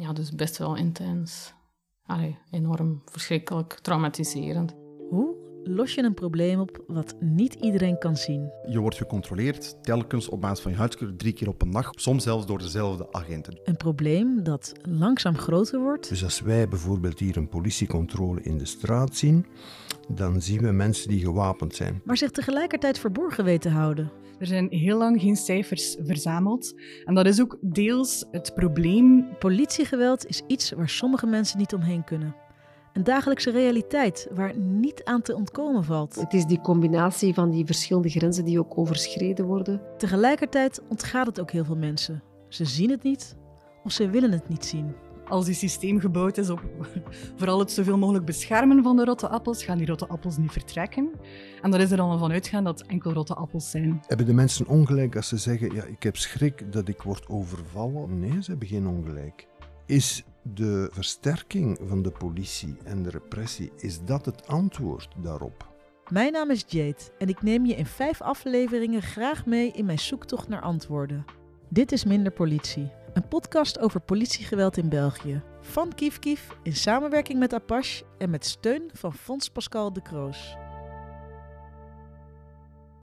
Ja, dus best wel intens. Enorm verschrikkelijk, traumatiserend. Hoe los je een probleem op wat niet iedereen kan zien? Je wordt gecontroleerd telkens op basis van je huidskleur drie keer op een dag, soms zelfs door dezelfde agenten. Een probleem dat langzaam groter wordt. Dus als wij bijvoorbeeld hier een politiecontrole in de straat zien, dan zien we mensen die gewapend zijn. Maar zich tegelijkertijd verborgen weten houden. Er zijn heel lang geen cijfers verzameld. En dat is ook deels het probleem. Politiegeweld is iets waar sommige mensen niet omheen kunnen. Een dagelijkse realiteit waar niet aan te ontkomen valt. Het is die combinatie van die verschillende grenzen die ook overschreden worden. Tegelijkertijd ontgaat het ook heel veel mensen. Ze zien het niet of ze willen het niet zien. Als die systeem gebouwd is op vooral het zoveel mogelijk beschermen van de rotte appels, gaan die rotte appels niet vertrekken. En dan is er dan van uitgaan dat het enkel rotte appels zijn. Hebben de mensen ongelijk als ze zeggen, ja, ik heb schrik dat ik word overvallen? Nee, ze hebben geen ongelijk. Is de versterking van de politie en de repressie, is dat het antwoord daarop? Mijn naam is Jade en ik neem je in vijf afleveringen graag mee in mijn zoektocht naar antwoorden. Dit is Minder Politie, een podcast over politiegeweld in België. Van Kief Kief in samenwerking met Apache en met steun van Fonds Pascal de Kroos.